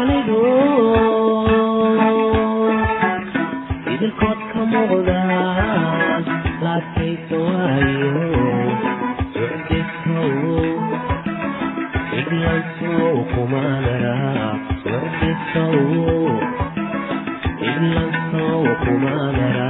waalido idinkood ka muuqda laadkaysa waayo ucdisow idlansow kumaanara ucdisow idlansow kumaanara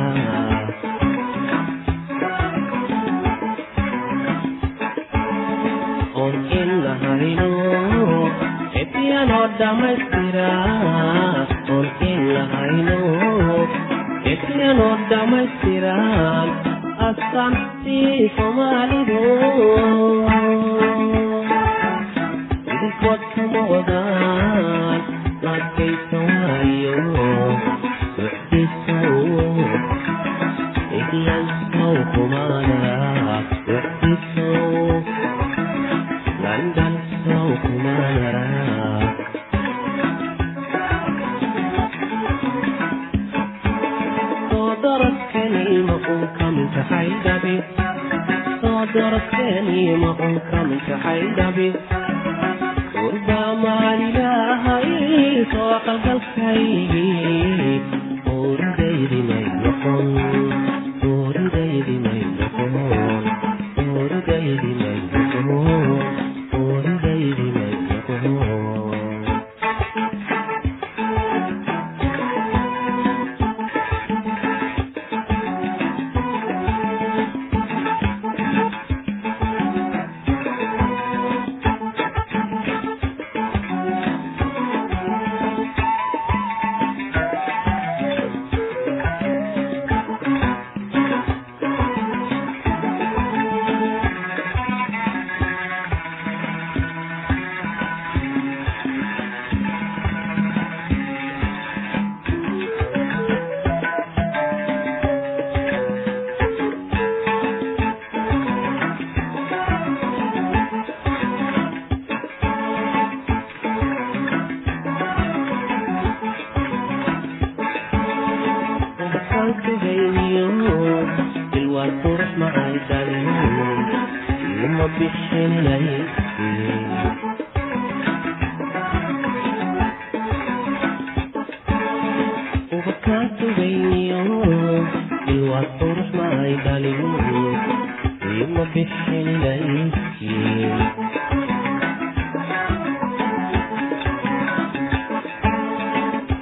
dhaqanka maskaxay dhabi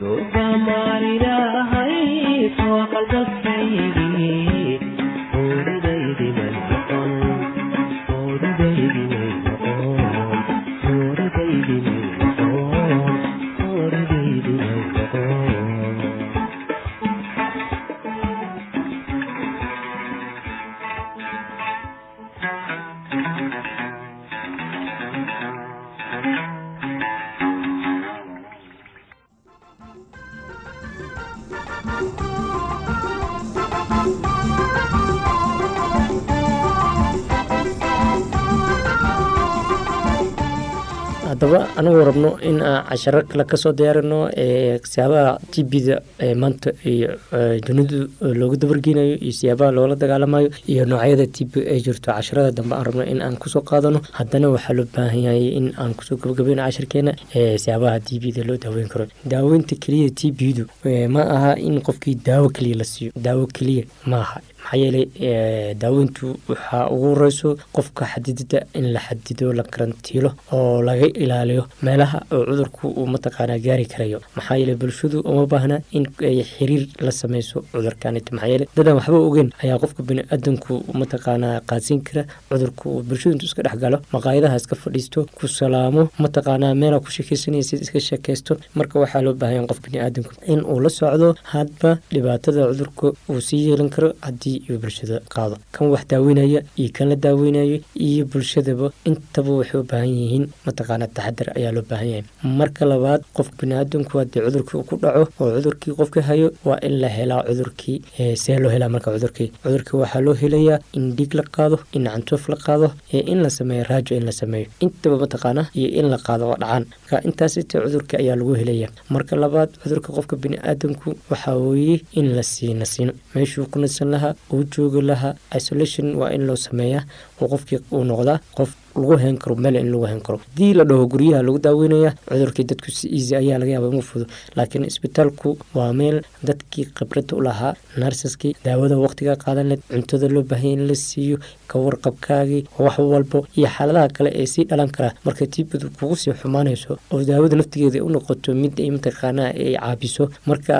Doba marina hai, so kalbas sayi. Haddaba anagu rabno in aan casharo kale ka soo diyaarino siyaabaha tbda maanta iyo dunidu loogu dabargeynayo iyo siyaabaha loola dagaalamayo iyo noocyada tb ay jirto. Casharada dambe aan rabno in aan ku soo qaadano. Haddana waxaa loo baahan yahay in aan ku soo gabagabeyno cashirkeena siyaabaha tbda loo daaweyn karo. Daaweynta keliya tbdu ma aha in qofkii daawo keliya la siiyo. Daawo keliya ma aha maxaa yeelay daaweyntu waxaa ugu horeyso qofka xadidida in la xadido la karantiilo oo laga ilaaliyo meelaha oo cudurku uu mataqaanaa gaari karayo. Maxaa yeelay bulshadu uma baahna in ay xiriir la sameyso cudurkanit maxaa yeelay dadaan waxba ogeyn ayaa qofka bini-aadanku mataqaanaa qaadsiin kara cudurku. Uu bulshadu intuu iska dhex galo maqaayadaha iska fadhiisto ku salaamo mataqaanaa meelaa ku sheekeysanaysid iska sheekeysto marka waxaa loo baahanya qof bini-aadanku in uu la socdo hadba dhibaatada cudurka uu sii yeelan karo haddii iyo bulshada qaado. Kan wax daaweynaya iyo kan la daaweynayo iyo bulshadaba intaba waxay u baahan yihiin mataqaana taxadar ayaa loo baahan yahay. Marka labaad qof bini-aadanku haddii cudurkii ku dhaco oo cudurkii qofka hayo waa in la helaa cudurkii see loo helaa marka cudurkii. Cudurkii waxaa loo helayaa in dhiig la qaado in cantoof la qaado in la sameeyo raajo in la sameeyo. Intaba mataqaana iyo in la qaado oo dhacaan. Marka intaasite cudurka ayaa lagu helaya marka labaad cudurka qofka bini-aadanku waxaa weeye in la sii nasiino meeshuu ku nasan lahaa uu joogi lahaa isolation waa in loo sameeyaa qofkii uu noqdaa qof lagu hen karo meel in lagu hen karo. Haddii la dhaho guryaha lagu daaweynaya cudurkii dadku si easy ayaa laga yaaba inuu fudo. Laakiin isbitaalku waa meel dadkii khibrada u lahaa narsaskii daawada waqtiga qaadan leed cuntada loo baahanya in la siiyo ka warqabkaagii wax walbo iyo xaaladaha kale ee sii dhalan karaa marka tiibadu kugu sii xumaanayso oo daawada naftigeeda u noqoto mid ay ay caabiso marka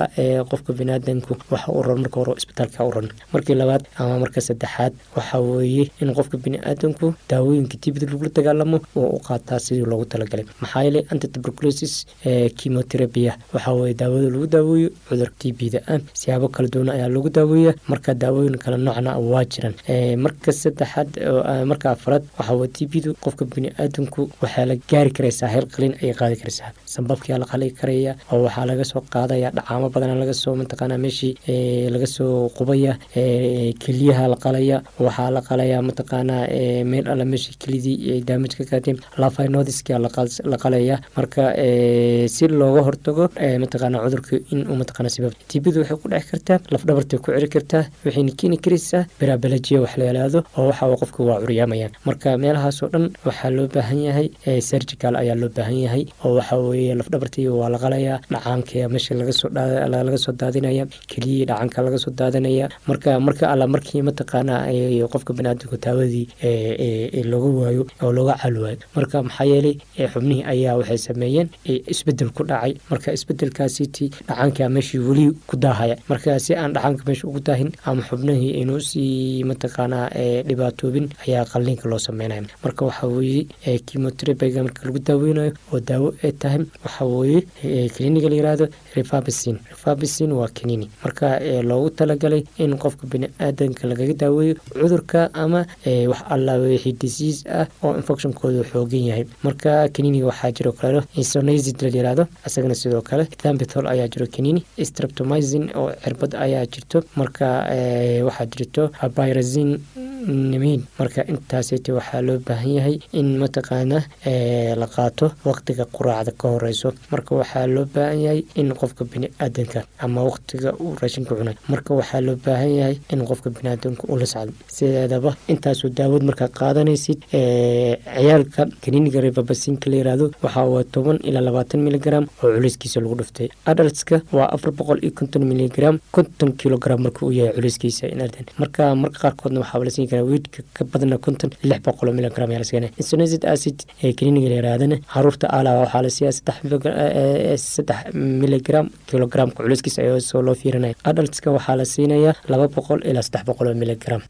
qofka biniaadanku waxa u ran marka hore isbitaalka u ran markii labaad ama marka saddexaad waxa weeye in qofka biniaadanku daawooyinka tiibada lagula dagaalamo oo u qaataa sidii loogu talagalay. Maxaa yeelay antituberculosis chemotherapia waxaa weye daawada lagu daaweeyo cudur tbda ah siyaabo kala duwan ayaa lagu daaweeya marka daawooyin kala noocna waa jiran marka saddexaad marka afraad waxaa weye tbdu qofka bini-aadanku waxaa la gaari karaysaa heel qalin ayay qaadi karaysaa. Sambabkia la qali karaya oo waxaa laga soo qaadaya dhacaamo badan laga soo mataqaana meeshii laga soo qubaya keliyaha la qalaya waxaa la qalaya mataqaanaa meel alla meeshii kelidii ay daamaj ka la qalaya marka si looga hortago mataqaana cudurka in uu mataqaana sabab tibadu waxay ku dheci kartaa lafdhabartay ku ciri kartaa waxayna keeni karaysaa beraabalajiya wax la oo waxa qofka waa curyaamayaan. Marka meelahaasoo dhan waxaa loo baahan yahay surgical ayaa loo baahan yahay oo waxa weeye lafdhabartii waa la qalayaa dhacaanka meesha laga soo daadinaya keliyii dhacanka laga soo daadanaya marka marka alla markii mataqaana qofka baniaadamku taawadii looga waayo oo looga cali waayo marka maxaa yeelay xubnihii ayaa waxay sameeyeen isbeddel ku dhacay. Marka isbedelkaasiti dhacaanka meeshii weli ku daahaya. Marka si aan dhacaanka meesha ugu daahin ama xubnihii aynu sii mataqaanaa dhibaatoobin ayaa qalliinka loo sameynaya. Marka waxa weeye marka lagu daaweynayo oo daawo ay tahay waxa weeye kliniga la yiraahdo refabisin refabisin waa kanini marka loogu talagalay in qofka bini-aadanka lagaga daaweeyo cudurka ama wax alla wixii disease ah oo infectionkooda xoogan yahay. Marka kaniniga waxaa jiro kale insonazid la yiraahdo isagana sidoo kale thambithol ayaa jiro kanini streptomizin oo cirbad ayaa jirto. Marka waxaa jirto pyrazin nimin marka intaasiti waxaa loo baahan yahay in mataqaana la qaato waqtiga quraacda ka horeyso. Marka waxaa loo baahan yahay in qofka bini-aadanka ama waqtiga uu raashinka cunay. Marka waxaa loo baahan yahay in qofka biniaadanka ula socdo. Sideedaba intaasoo daawad markaa qaadanaysid ciyaalka kaniniga rebabasinka la yiraahdo waxaa waa toban ilaa labaatan miligram oo culeyskiisa lagu dhuftay. Adaltska waa afar boqol iyo konton miligram konton kilogram marka uu yahay culeyskiisa marka marka qaarkoodna waxaa la siin karaa weydka ka badna lix boqol miligram ayaa la siinaya insonazid acid ee kaniniga la yirahdana carruurta alaa waxaa miligram kilogramka soo loo fiirinaya adaltska waxaa la siinayaa laba boqol ilaa saddex boqol oo miligram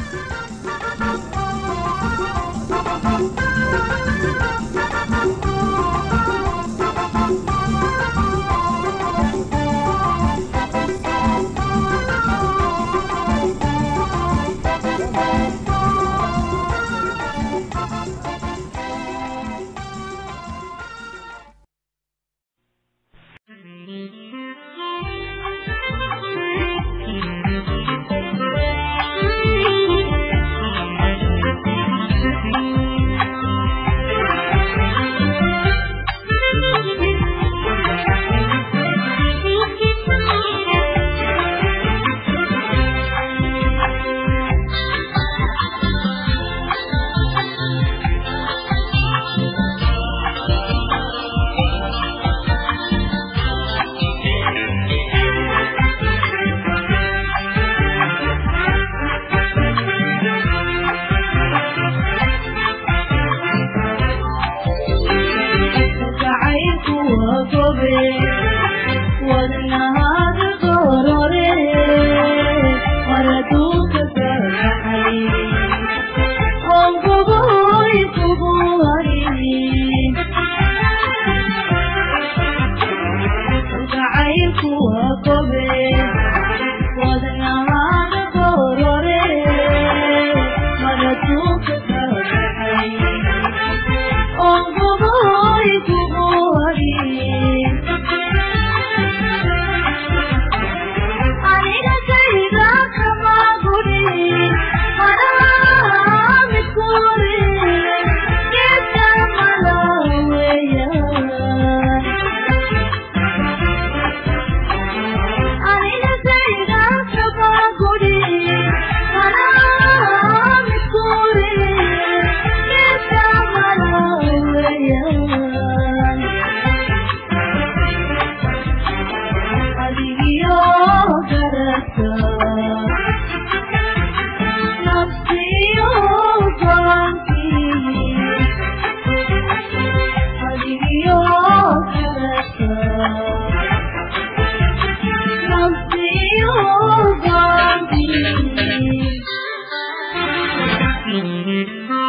Mm-hmm.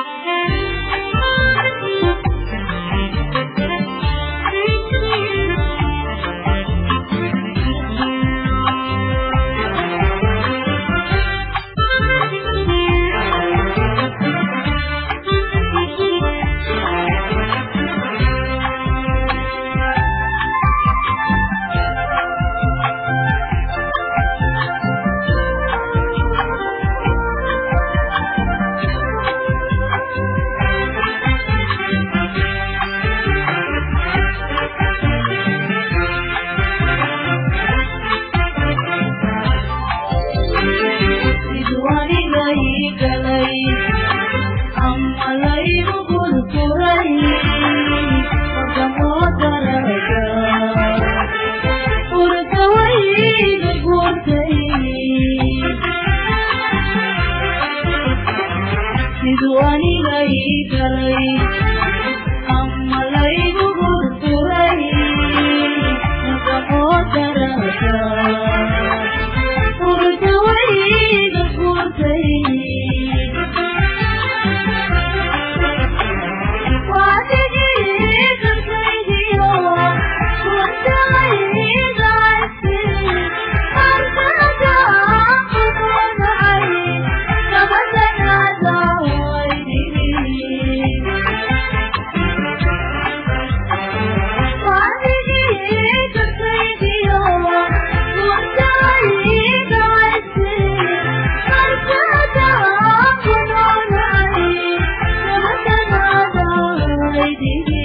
Devi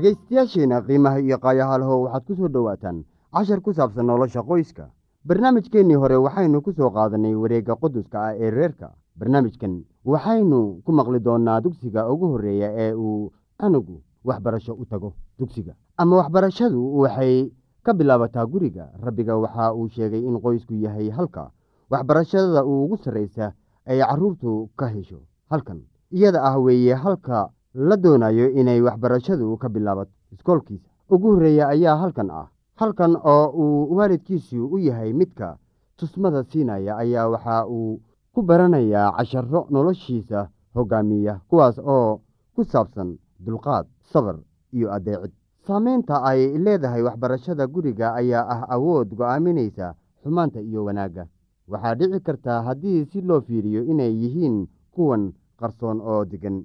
dhegaystayaasheena qiimaha iyo qaayahaalho waxaad ku soo dhowaataan cashar ku saabsan nolosha qoyska. Barnaamijkeennii hore waxaynu ku soo qaadanay wareegga quduska ah ee reerka. Barnaamijkan waxaynu ku maqli doonnaa dugsiga ugu horreeya ee uu anugu waxbarasho u tago. Dugsiga ama waxbarashadu waxay ka bilaabataa guriga. Rabbiga waxa uu sheegay in qoysku yahay halka waxbarashada ugu sarraysa ay carruurtu ka hesho halkan. Iyada ah weeye halka la doonayo inay waxbarashadu ka bilaabato iskoolkiisa ugu horreeya ayaa halkan ah. Halkan oo uu waalidkiisu u yahay midka tusmada siinaya ayaa waxa uu ku baranayaa casharo noloshiisa hogaamiya kuwaas oo ku saabsan dulqaad sabar iyo adeecid. Saameynta ay leedahay waxbarashada guriga ayaa ah awood go'aaminaysa xumaanta iyo wanaagga. Waxaa dhici kartaa haddii si loo fiiriyo inay yihiin kuwan qarsoon oo degan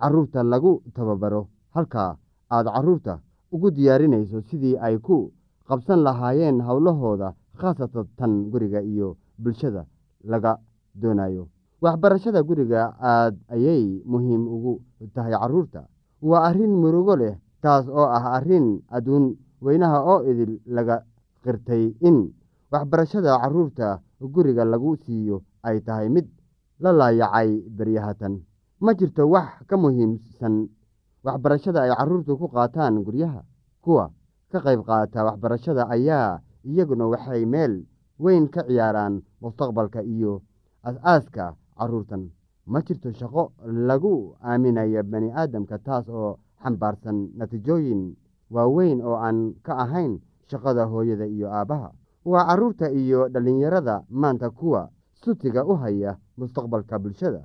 carruurta lagu tababaro. Halka aad carruurta ugu diyaarinayso sidii ay ku qabsan lahaayeen howlahooda khaasatan tan guriga iyo bulshada laga doonayo. Waxbarashada guriga aad ayay muhiim ugu tahay carruurta waa arrin murugo leh taas oo ah arrin adduun weynaha oo idil laga qirtay in waxbarashada carruurta guriga lagu siiyo ay tahay mid la laayacay beryahatan ma jirto wax ka muhiimsan waxbarashada ay carruurtu ku qaataan guryaha. Kuwa ka qayb qaata waxbarashada ayaa iyaguna waxay meel weyn ka ciyaaraan mustaqbalka iyo as-aaska carruurtan ma jirto shaqo lagu aaminaya bani aadamka taas oo xambaarsan natiijooyin waaweyn oo aan ka ahayn shaqada hooyada iyo aabbaha waa carruurta iyo dhallinyarada maanta kuwa sutiga u haya mustaqbalka bulshada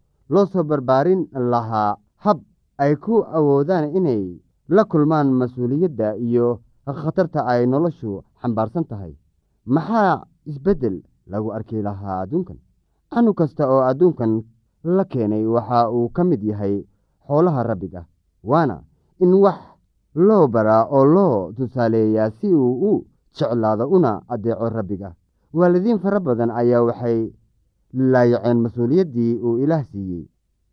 loo soo barbaarin lahaa hab ay ku awoodaan inay la kulmaan mas'uuliyadda iyo khatarta ay noloshu xambaarsan tahay. Maxaa isbeddel lagu arki lahaa adduunkan? Canug kasta oo adduunkan la keenay waxa uu ka mid yahay xoolaha rabbiga waana in wax loo baraa oo loo tusaaleeyaa si uu u jeclaado una addeeco rabbiga. Waalidiin fara badan ayaa waxay laayaceen mas'uuliyaddii uu ilaah siiyey.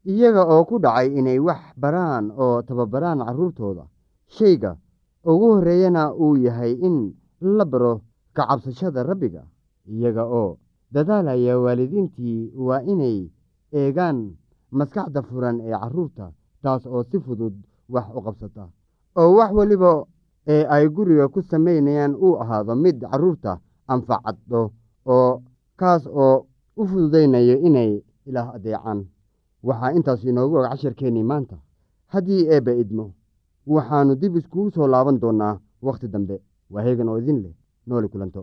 Iyaga oo ku dhacay inay wax baraan oo tababaraan carruurtooda shayga ugu horreeyana uu yahay in la baro kacabsashada rabbiga. Iyaga oo dadaalaya waalidiintii waa inay eegaan maskaxda furan ee carruurta taas oo si fudud wax u qabsata. Oo wax weliba ee ay guriga ku samaynayaan uu ahaado mid carruurta anfacaddo oo kaas oo u fududaynayo inay ilaah adeecaan waxaa intaas inoogu og casharkeennii maanta. Haddii eebba idmo waxaannu dib iskugu soo laaban doonnaa wakhti dambe. Waa heegan oo idin leh nooli kulanto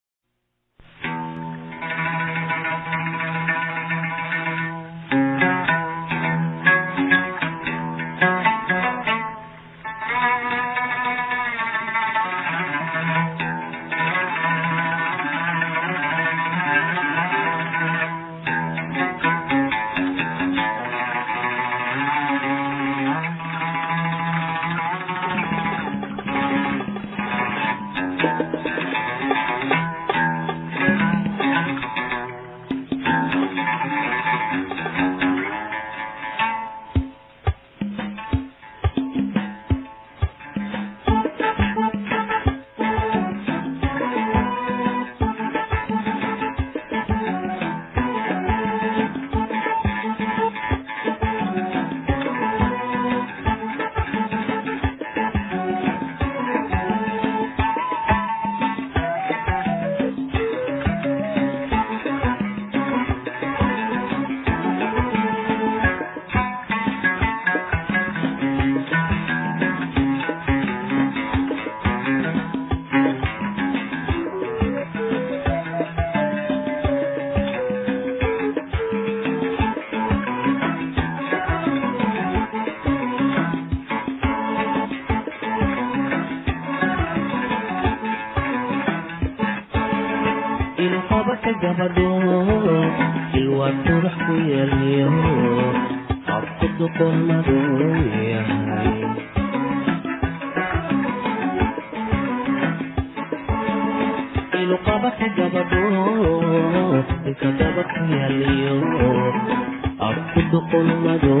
ilqabaka gabadho ilwaa qurux ku yeelyo qabku duqolmadu yahay ilqabaka gabadho ilka gaba ku yeelyo qabku duqolmadu yahay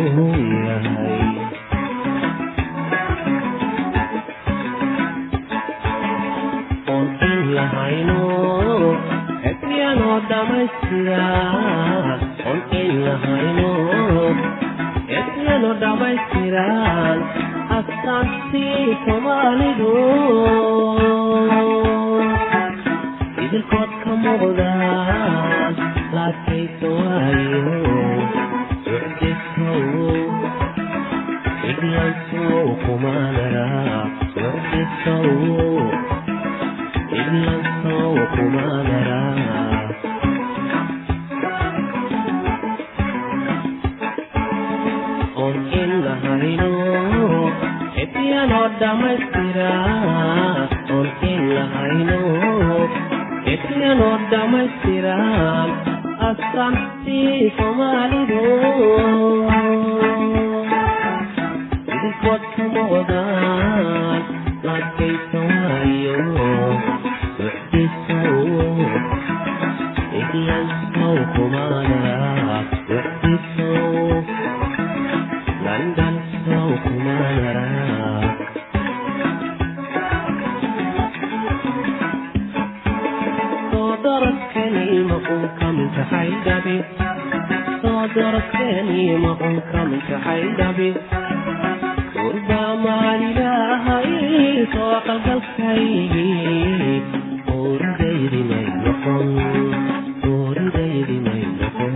kaxaydhabi soo darabkeeni maqonka mikaxaydhabi urba maalilaahay soo qalgalkaygi ooridaydi may noqon ooridaydi may noqon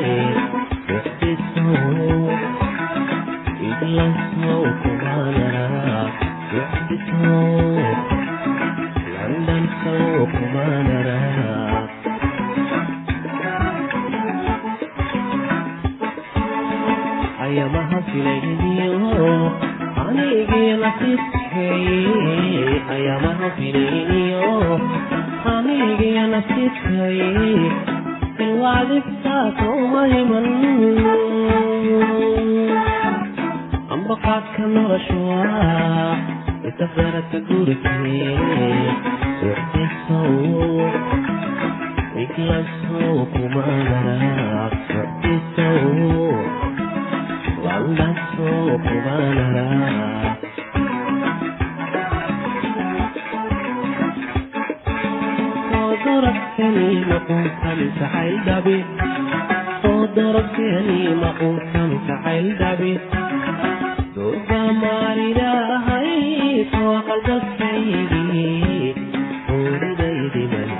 gurikee wixdisow iglasow kumanara wixdisow waldasow kumanara soo dorabkani maqunkan दिवस